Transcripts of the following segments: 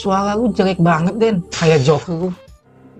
Suara lu jelek banget, Den. Kayak Joker lu.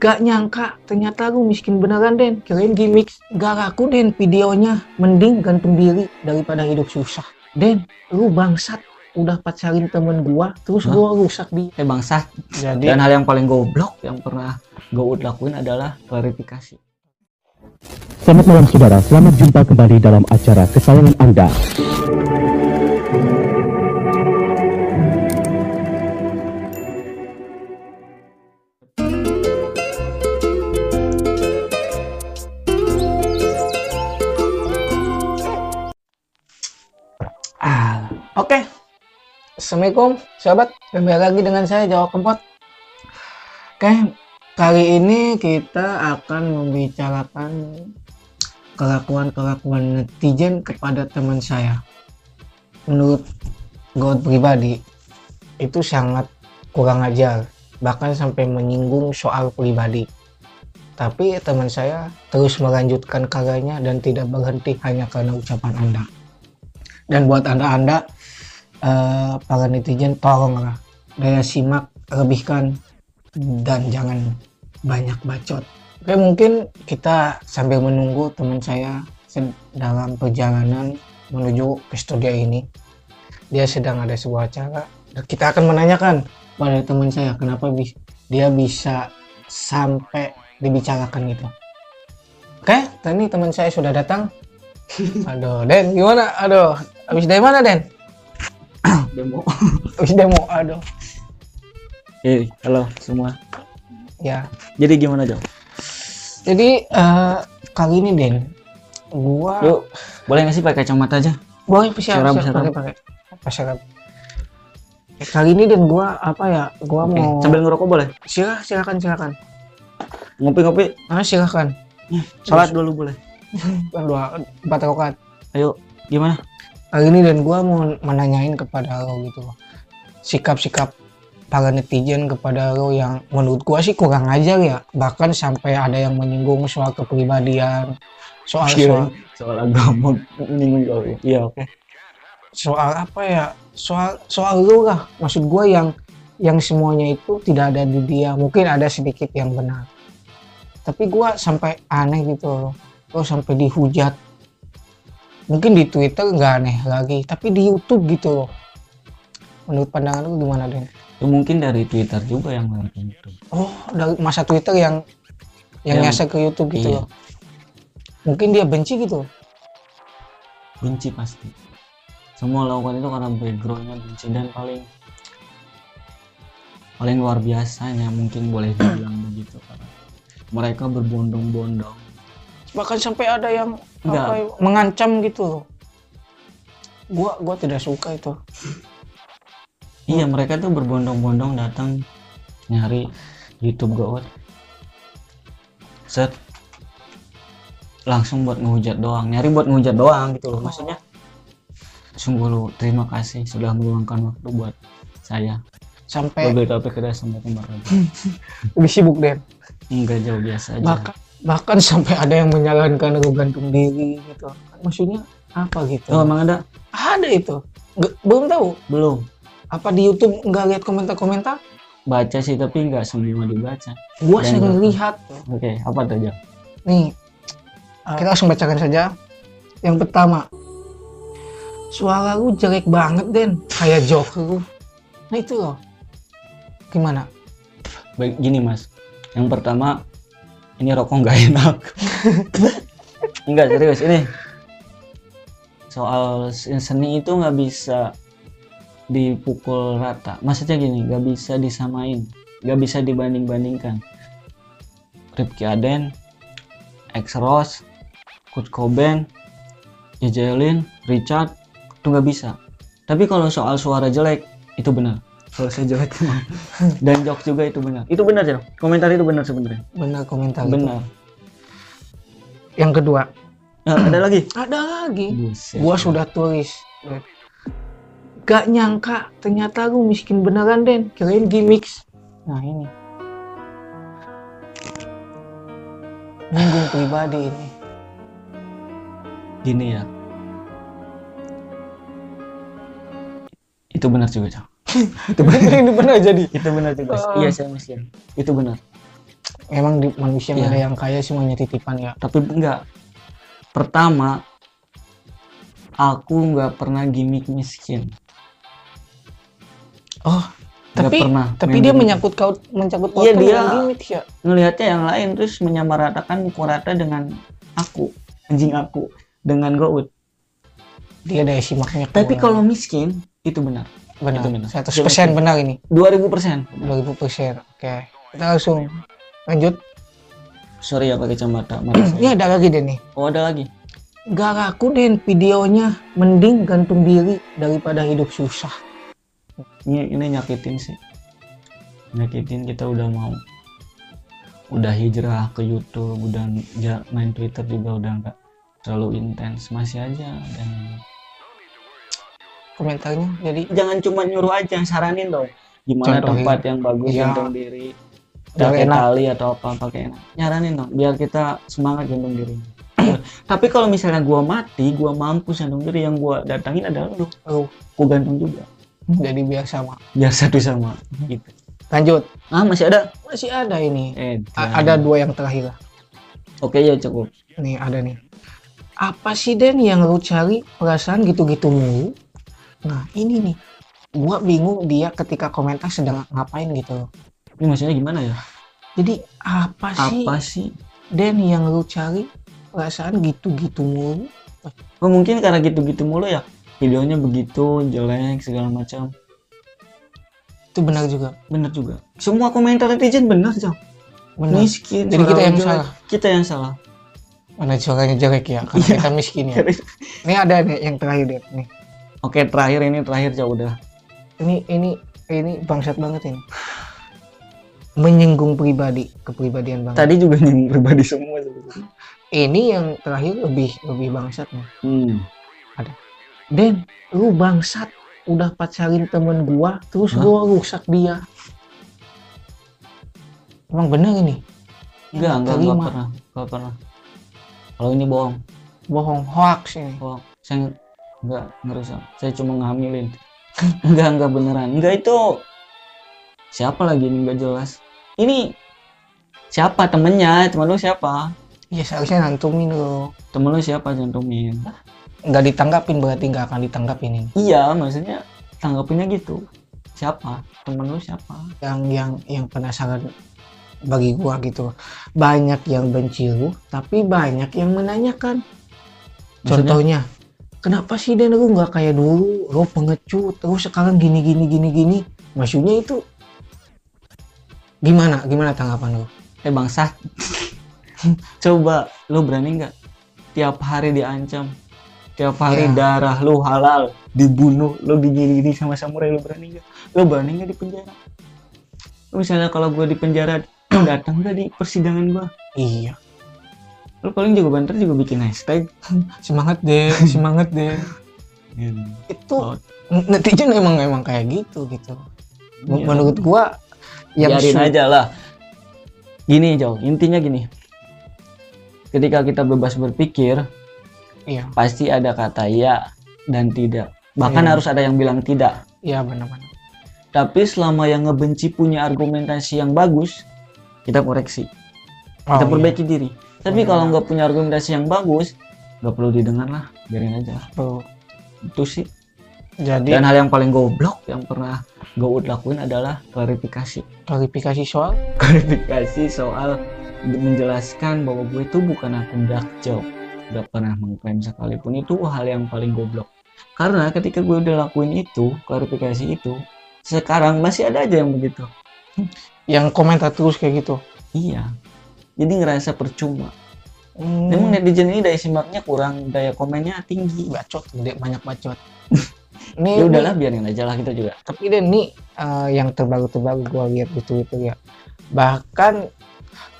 Gak nyangka, ternyata lu miskin beneran, Den. Kirain gimmick. Gak laku, Den, videonya. Mending gantung diri daripada hidup susah. Den, lu bangsat. Udah pacarin temen gua, terus Hah? gua rusak di... Eh bangsa. Jadi, Dan hal yang paling goblok yang pernah gue lakuin adalah klarifikasi. Selamat malam saudara, selamat jumpa kembali dalam acara kesayangan Anda. Assalamualaikum, sahabat. Kembali lagi dengan saya Jawa Kempot. Oke, kali ini kita akan membicarakan kelakuan-kelakuan netizen kepada teman saya. Menurut gue pribadi, itu sangat kurang ajar, bahkan sampai menyinggung soal pribadi. Tapi teman saya terus melanjutkan karyanya dan tidak berhenti hanya karena ucapan Anda dan buat anda-anda eh, para netizen tolonglah daya simak lebihkan dan jangan banyak bacot. Oke mungkin kita sambil menunggu teman saya dalam perjalanan menuju ke studio ini. Dia sedang ada sebuah acara. Kita akan menanyakan pada teman saya kenapa bis- dia bisa sampai dibicarakan gitu. Oke tadi teman saya sudah datang. Aduh, Den, gimana? Aduh, habis dari mana, Den? Demo. Demo, aduh. Eh, halo semua. Ya, Jadi gimana Jom? jadi eh, kali ini, Den, gua Yuk, boleh nggak sih pakai kacamata aja? boleh siap, serap. pakai, pakai. Eh, Kali ini, Den, gua apa ya? Gua Oke, mau Sambil ngerokok boleh? Silah, silakan, silakan. Ngopi-ngopi. Ah, silakan. Salat dulu boleh. Dua, empat rakaat. Ayo, gimana? Ini, Den, gua mau menanyain kepada lo gitu. Sikap-sikap para netizen kepada lo yang menurut gua sih kurang ajar ya. Bahkan sampai ada yang menyinggung soal kepribadian soal soal soal agama. Menyinggung oh, iya. Oke soal apa ya? Soal soal lu lah. Maksud gue yang yang semuanya itu tidak ada di dia. Mungkin ada sedikit yang benar. Tapi gue sampai aneh gitu loh. Lo sampai dihujat mungkin di Twitter nggak aneh lagi tapi di YouTube gitu loh. Menurut pandangan lu gimana Den? ya, mungkin dari Twitter juga yang ngelakuin itu. Oh dari masa Twitter yang yang Yang- nyasar ke YouTube gitu iya. loh. Mungkin dia benci gitu. Benci pasti. Semua lakukan itu karena backgroundnya benci dan paling paling luar biasanya mungkin boleh dibilang begitu karena mereka berbondong-bondong bahkan sampai ada yang apa, mengancam gitu loh. Gua gua tidak suka itu. Iya mereka tuh berbondong-bondong datang nyari YouTube gawat set. Langsung buat ngehujat doang. Nyari buat ngehujat doang gitu loh maksudnya. Sungguh lu terima kasih sudah meluangkan waktu buat saya. Sampai Mobil topik kita sama kemarin lebih sibuk deh enggak jauh biasa aja. Bahkan bahkan sampai ada yang menyarankan aku gantung diri gitu. Maksudnya apa gitu? Oh emang ada? Ada itu. Nggak- belum tahu. Belum. Apa di YouTube nggak lihat komentar-komentar? Baca sih tapi nggak semua dibaca. Gua Dan sering lihat oke apa tuh Jam? nih uh, kita langsung bacakan saja. Yang pertama. Suara lu jelek banget Den. Kayak Joker lu. Nah itu loh. Gimana? Baik gini mas. Yang pertama ini rokok nggak enak. Enggak serius. Ini soal seni itu nggak bisa dipukul rata. Maksudnya gini nggak bisa disamain. Nggak bisa dibanding bandingkan Ripki Aden X Rose Kurt Cobain Jejelin Richard itu nggak bisa. Tapi kalau soal suara jelek itu benar kalau saya jelek emang dan jokes juga itu benar. Itu benar ya komentar itu benar sebenarnya. Benar komentar itu. benar. Yang kedua. Nah, ada lagi? Ada lagi. Buset. gua sudah tulis. Gak nyangka ternyata lu miskin beneran Den. Kirain gimmicks. Nah ini. Nyinggung pribadi ini. Gini ya. Itu benar juga Cang. Itu benar. Ini benar jadi. Itu benar juga Oh. iya saya miskin itu benar. Emang di manusia Iya. ada yang kaya semuanya titipan ya? Tapi enggak. Pertama aku nggak pernah gimmick miskin. Oh Nggak tapi pernah tapi dia gimmick. menyangkut kau menyangkut Iya, dia- gimmick ya? ngelihatnya yang lain terus menyamaratakan pukul rata dengan aku anjing aku dengan gout dia daya simaknya tapi kalau miskin itu benar benar. Itu benar. 100% Dia miskin. benar ini. 2000 persen. 2000 persen oke. Kita langsung lanjut. Sorry ya pakai kacamata. Ini ada lagi deh nih. Oh ada lagi? Gak laku deh videonya. Mending gantung diri daripada hidup susah. Ini ini nyakitin sih. Nyakitin kita udah mau. Udah hijrah ke YouTube udah main Twitter juga udah nggak terlalu intens. Masih aja dan komentarnya. Jadi jangan cuma nyuruh aja saranin dong. Gimana Contohin. tempat yang bagus Iya. gantung diri pakai tali atau apa pakai enak. Nyaranin dong biar kita semangat gantung diri tapi kalau misalnya gua mati gua mampus gantung diri yang gua datangin adalah lu. Oh, gua gantung juga. Jadi biar sama biar satu sama gitu. Lanjut. Ah masih ada? Masih ada ini. Eh A- ada dua yang terakhir lah. Oke ya cukup. Nih ada nih. Apa sih Den yang lu cari perasaan gitu-gitu mulu nah ini nih. Gua bingung dia ketika komentar sedang ngapain gitu. Ini maksudnya gimana ya? Jadi apa sih apa sih Den yang lu cari perasaan gitu-gitu mulu? Oh, mungkin karena gitu-gitu mulu ya? Videonya begitu jelek segala macam. Itu benar juga. Bener juga. Semua komentar netizen bener Jam. benar. Miskin jadi kita yang jelek. salah. kita yang salah. Mana suaranya jelek ya? Karena Iya. kita miskin ya? Ini ada nih yang terakhir Den nih oke terakhir ini terakhir jauh udah. Ini ini ini bangsat banget ini. Menyinggung pribadi kepribadian banget. Tadi juga nyinggung pribadi semua sebetulnya. Ini yang terakhir lebih lebih bangsat nih. Hmm. Den lu bangsat. Udah pacarin temen gua terus Hah? gua rusak dia. Emang bener ini? Enggak enggak enggak pernah enggak pernah. Kalau ini bohong. Bohong hoax ini. Bohong. Saya enggak ngerusak saya cuma ngamilin enggak enggak beneran. Enggak itu siapa lagi ini? Enggak jelas. Ini siapa? Temennya temen lu siapa? Ya seharusnya nantumin lo temen lu siapa? Cantumin nggak ditanggapin berarti nggak akan ditanggapin ini. Iya maksudnya tanggapinnya gitu. Siapa? Temen lu siapa? Yang yang yang penasaran bagi gua gitu. Banyak yang benci lu tapi banyak yang menanyakan. Maksudnya? contohnya kenapa sih Den lu nggak kayak dulu. Lu pengecut. Terus sekarang gini gini gini gini. Maksudnya itu gimana? Gimana tanggapan lu? Eh bangsa. Coba lu berani nggak? Tiap hari diancam. Tiap hari Ya. darah lu halal. Dibunuh. Lu digini-gini sama samurai. Lu berani nggak? Lu berani nggak di penjara? Lu misalnya kalau gue di penjara datang nggak di persidangan gua? Iya lu paling juga banter juga bikin hashtag. Semangat deh semangat deh itu Oh. netizen emang emang kayak gitu gitu. Iya. menurut gua yang biarin aja lah. Gini jauh intinya gini. Ketika kita bebas berpikir iya. pasti ada kata ya dan tidak. Bahkan Iya. harus ada yang bilang tidak. Iya benar-benar. Tapi selama yang ngebenci punya argumentasi yang bagus kita koreksi. Kita Oh, perbaiki diri tapi Benar. kalau nggak punya argumentasi yang bagus nggak perlu didengar lah biarin aja. Iya. Tuh. itu sih. Jadi dan hal yang paling goblok yang pernah Goud lakuin adalah klarifikasi. Klarifikasi soal? Klarifikasi soal menjelaskan bahwa gue itu bukan akun dark job gak pernah mengklaim sekalipun. Itu hal yang paling goblok. Karena ketika gue udah lakuin itu klarifikasi itu sekarang masih ada aja yang begitu. Yang komentar terus kayak gitu? Iya jadi ngerasa percuma. Hmm, memang netizen ini daya simaknya kurang daya komennya tinggi bacot gede banyak bacot. Ini ya udahlah biarin aja lah kita juga. Tapi deh ini eh, yang terbaru terbaru gua lihat di Twitter ya. Bahkan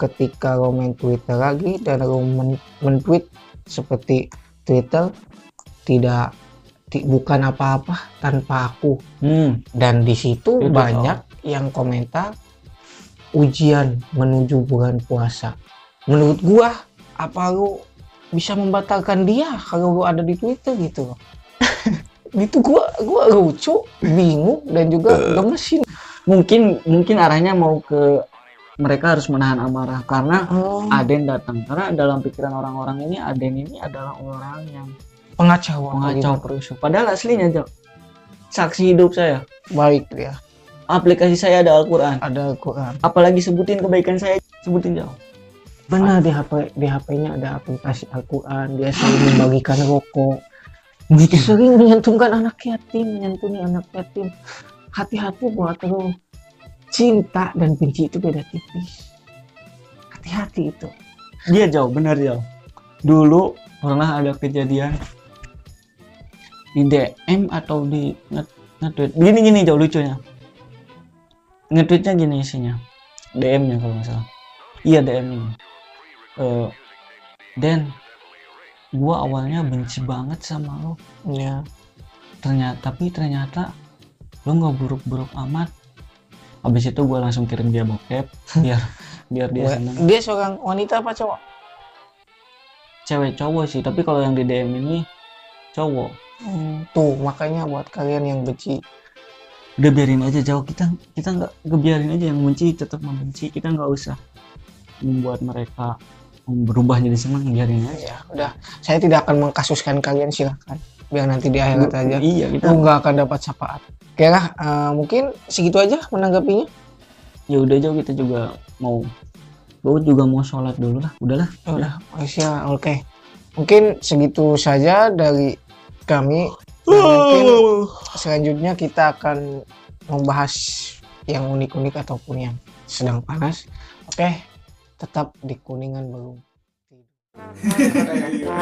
ketika lo main Twitter lagi dan lo men- men-tweet seperti Twitter tidak ti- bukan apa-apa tanpa aku. Hmm. Dan di situ Itu, banyak yang komentar ujian menuju bulan puasa. Menurut gua apa lu bisa membatalkan dia kalau lu ada di Twitter gitu? Loh itu gua gua lucu bingung dan juga gemesin. Mungkin mungkin arahnya mau ke mereka harus menahan amarah. Karena oh, Aden datang. Karena dalam pikiran orang-orang ini Aden ini adalah orang yang pengacau mengacau perusuh padahal aslinya Jo. Saksi hidup saya. Baik dia aplikasi saya ada Al-Quran. Ada Quran apalagi sebutin kebaikan saya sebutin jauh. Benar di HP di HP-nya ada aplikasi Al-Quran. Dia selalu membagikan rokok. Sering menyentuhkan anak yatim menyantuni anak yatim. Hati-hati buat lo. Cinta dan benci itu beda tipis. Hati-hati itu. Dia jauh benar jauh. Dulu pernah ada kejadian di DM atau di nge- nge-tweet. Gini gini jauh lucunya nge-tweetnya gini isinya. DM nya kalau nggak salah. Iya DM ini. Eh, Den gua awalnya benci banget sama lo. Ya ternyata tapi ternyata lo nggak buruk-buruk amat. Habis itu gua langsung kirim dia bokep biar biar dia seneng. dia seorang wanita apa cowok? Cewek cowok sih tapi kalau yang di DM ini cowok. Hmm, tuh makanya buat kalian yang benci udah biarin aja jauh. Kita kita nggak ngebiarin aja yang benci tetap membenci kita nggak usah membuat mereka berubah jadi senang. Biarin aja. Ya udah. Saya tidak akan mengkasuskan kalian silahkan biar nanti di akhirat aja. iya kita nggak akan dapat syafaat. Oke lah eh, mungkin segitu aja menanggapinya. Ya udah jauh. Kita juga mau gue juga mau sholat dulu lah. Udahlah udah. Malaysia oke. Mungkin segitu saja dari kami Dan mungkin selanjutnya kita akan membahas yang unik-unik ataupun yang sedang panas. Oke tetap di kuningan belum tidur